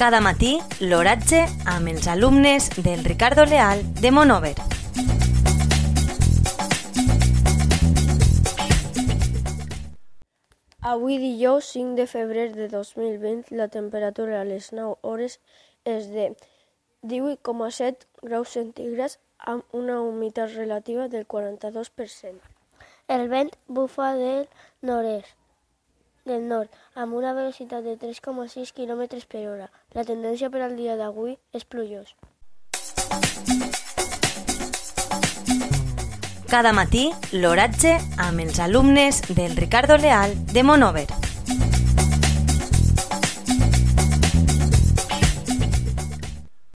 Cada matí, l'oratge amb els alumnes del Ricardo Leal de Monover. Avui dijous 5 de febrer de 2020 la temperatura a les 9 hores és de 18,7 graus centígrads amb una humitat relativa del 42%. El vent bufa del nord-est, del nord, amb una velocitat de 3,6 km per hora. La tendència per al dia d'avui és plujós. Cada matí, l'oratge amb els alumnes del Ricardo Leal de Monover.